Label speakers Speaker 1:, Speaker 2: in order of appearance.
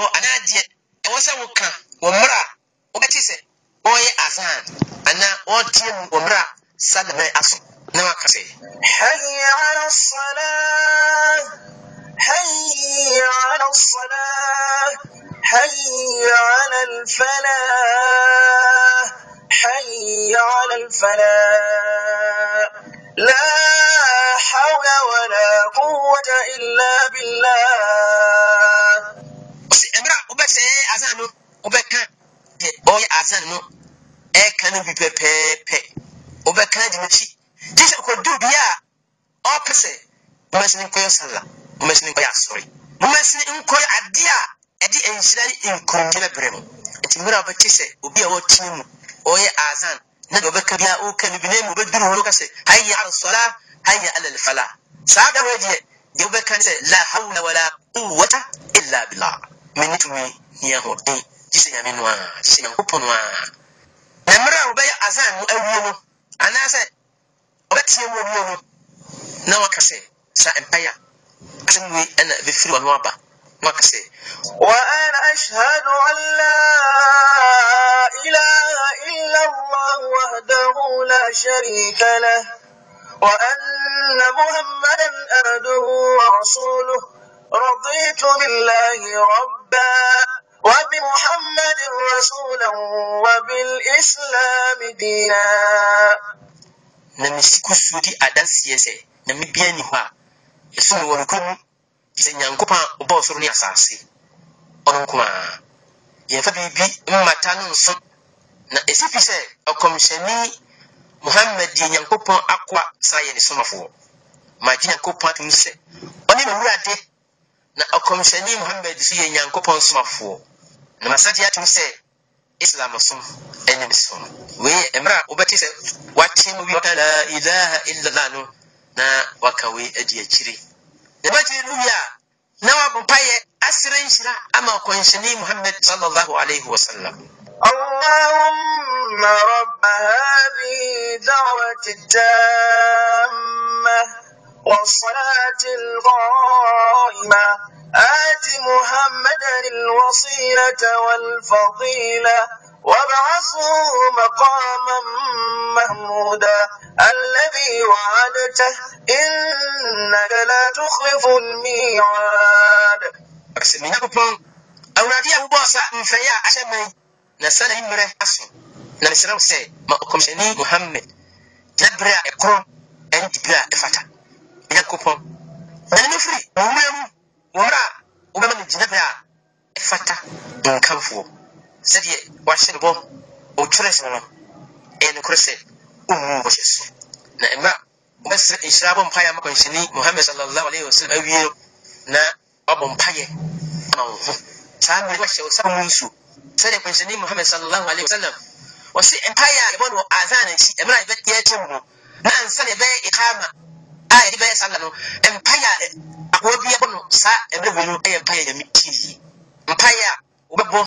Speaker 1: hɔ anaa deɛ ɛwɔ sɛ woka wɔ mmerɛ a wobɛte sɛ ɔreyɛ azan anaa ɔreteɛ mu wɔ mmerɛ a salama aso na waka sɛ
Speaker 2: حي على الصلاة حي على الصلاة حي على الفلاح حي على الفلاح لا حول ولا قوة إلا بالله
Speaker 1: wobɛsɛ azan no wobɛka deɛ ɔreyɛ azan no ɛka no bi pɛpɛɛpɛ wobɛka de n'akyi gye sɛ kɔdu bia a ɔpɛ sɛ momasini nkɔyɛ sala momasini nkɔyɛ asɔre momasini nkɔyɛ adeɛ a ɛde nhyira ne nkongyina berɛ mu nti mmerɛ a wobɛte sɛ obi a wɔtena mu ɔyɛ azan na deɛ ɔbɛka bia woka no bi na mu wobɛduru hɔ no ka sɛ hayya ala sala hayya saa da hɔ deɛ deɛ sɛ la hawla wala quwwata illa billah mene tumi ne ahoɔden gye sɛ nyame no a gye sɛ nyankopɔn no a na mmerɛ a wobɛyɛ azan no awie no anaasɛ ɔbɛteɛ mu awie no na waka sɛ sa mpaya asɛm wei ɛna bɛfiri wano aba na waka sɛ
Speaker 2: وأنا أشهد أن لا إله إلا الله وحده لا شريك له وأن محمدا عبده ورسوله رضيت بالله ربا وبمحمد رسولا وبالإسلام دينا
Speaker 1: na mesi kusuo di adanseɛ sɛ nyame bia ni hɔ a yɛso no wɔ no kurom sɛ nyankopɔn a ɔbɔɔ soro ne asase ɔno nko a yɛmfa biribi mmata no nso na ɛsi fi sɛ ɔkɔmhyɛne muhammad yɛ nyankopɔn akoa saa yɛ ne somafoɔ magye nyankopɔn atom sɛ ɔne ne ɔkɔmhyɛne muhammad so yɛ nyankopɔn somafoɔ na masagye atom sɛ islam som ɛne ne so no wei mmerɛ a wobɛte sɛ wateɛ mu bi waka la ilaha illallah no na waka wei adi akyire na bɛkyire no wie a na nhyira ama ɔkɔnhyɛne muhammad sallallahu alaihi wasallam
Speaker 2: اللهم رب هذه الدعوة التامة والصلاة القائمة آت محمدا الوصيلة والفضيلة. وابعثه مقاما محمودا. الذي وعدته إنك لا تخلف الميعاد.
Speaker 1: أكسمي نبو أو نادي أبو باسا مفيا أشمي نسال إمرا أسو نسال سي ما أكمشني محمد تبرا إقرام أنت بلا إفتح nyankopɔn na ne firi mmerɛ mu mmerɛ a wobɛma no gyina berɛ a ɛfata nkamfoɔ sɛdeɛ wahyɛ no bɔ ɔtwerɛ sɛ no ɛyɛ nokorɛ sɛ wommu bɔhyɛ so na ɛma wobɛsrɛ nhyira bɔ mpaeɛ ama kɔnhyɛne muhammad sallallahu alaihi wasallam awie no na wabɔ mpaeɛ ama wo. Ho saa mmere wahyɛ wo sa mu nsuo sɛdeɛ kɔnhyɛne muhammad sallallahu alaihi wasallam wɔse mpaeɛ a yɛbɔ no azan akyi ɛmerɛ a yɛbɛyɛkyɛ mu no na ansa na yɛbɛyɛ ikama a yɛde bɛyɛ sala no mpaeɛ a akoa bi yɛbɔ no saa ɛberɛ wei no ɛyɛ mpaeɛ nyame tie mpaeɛ a wobɛbɔ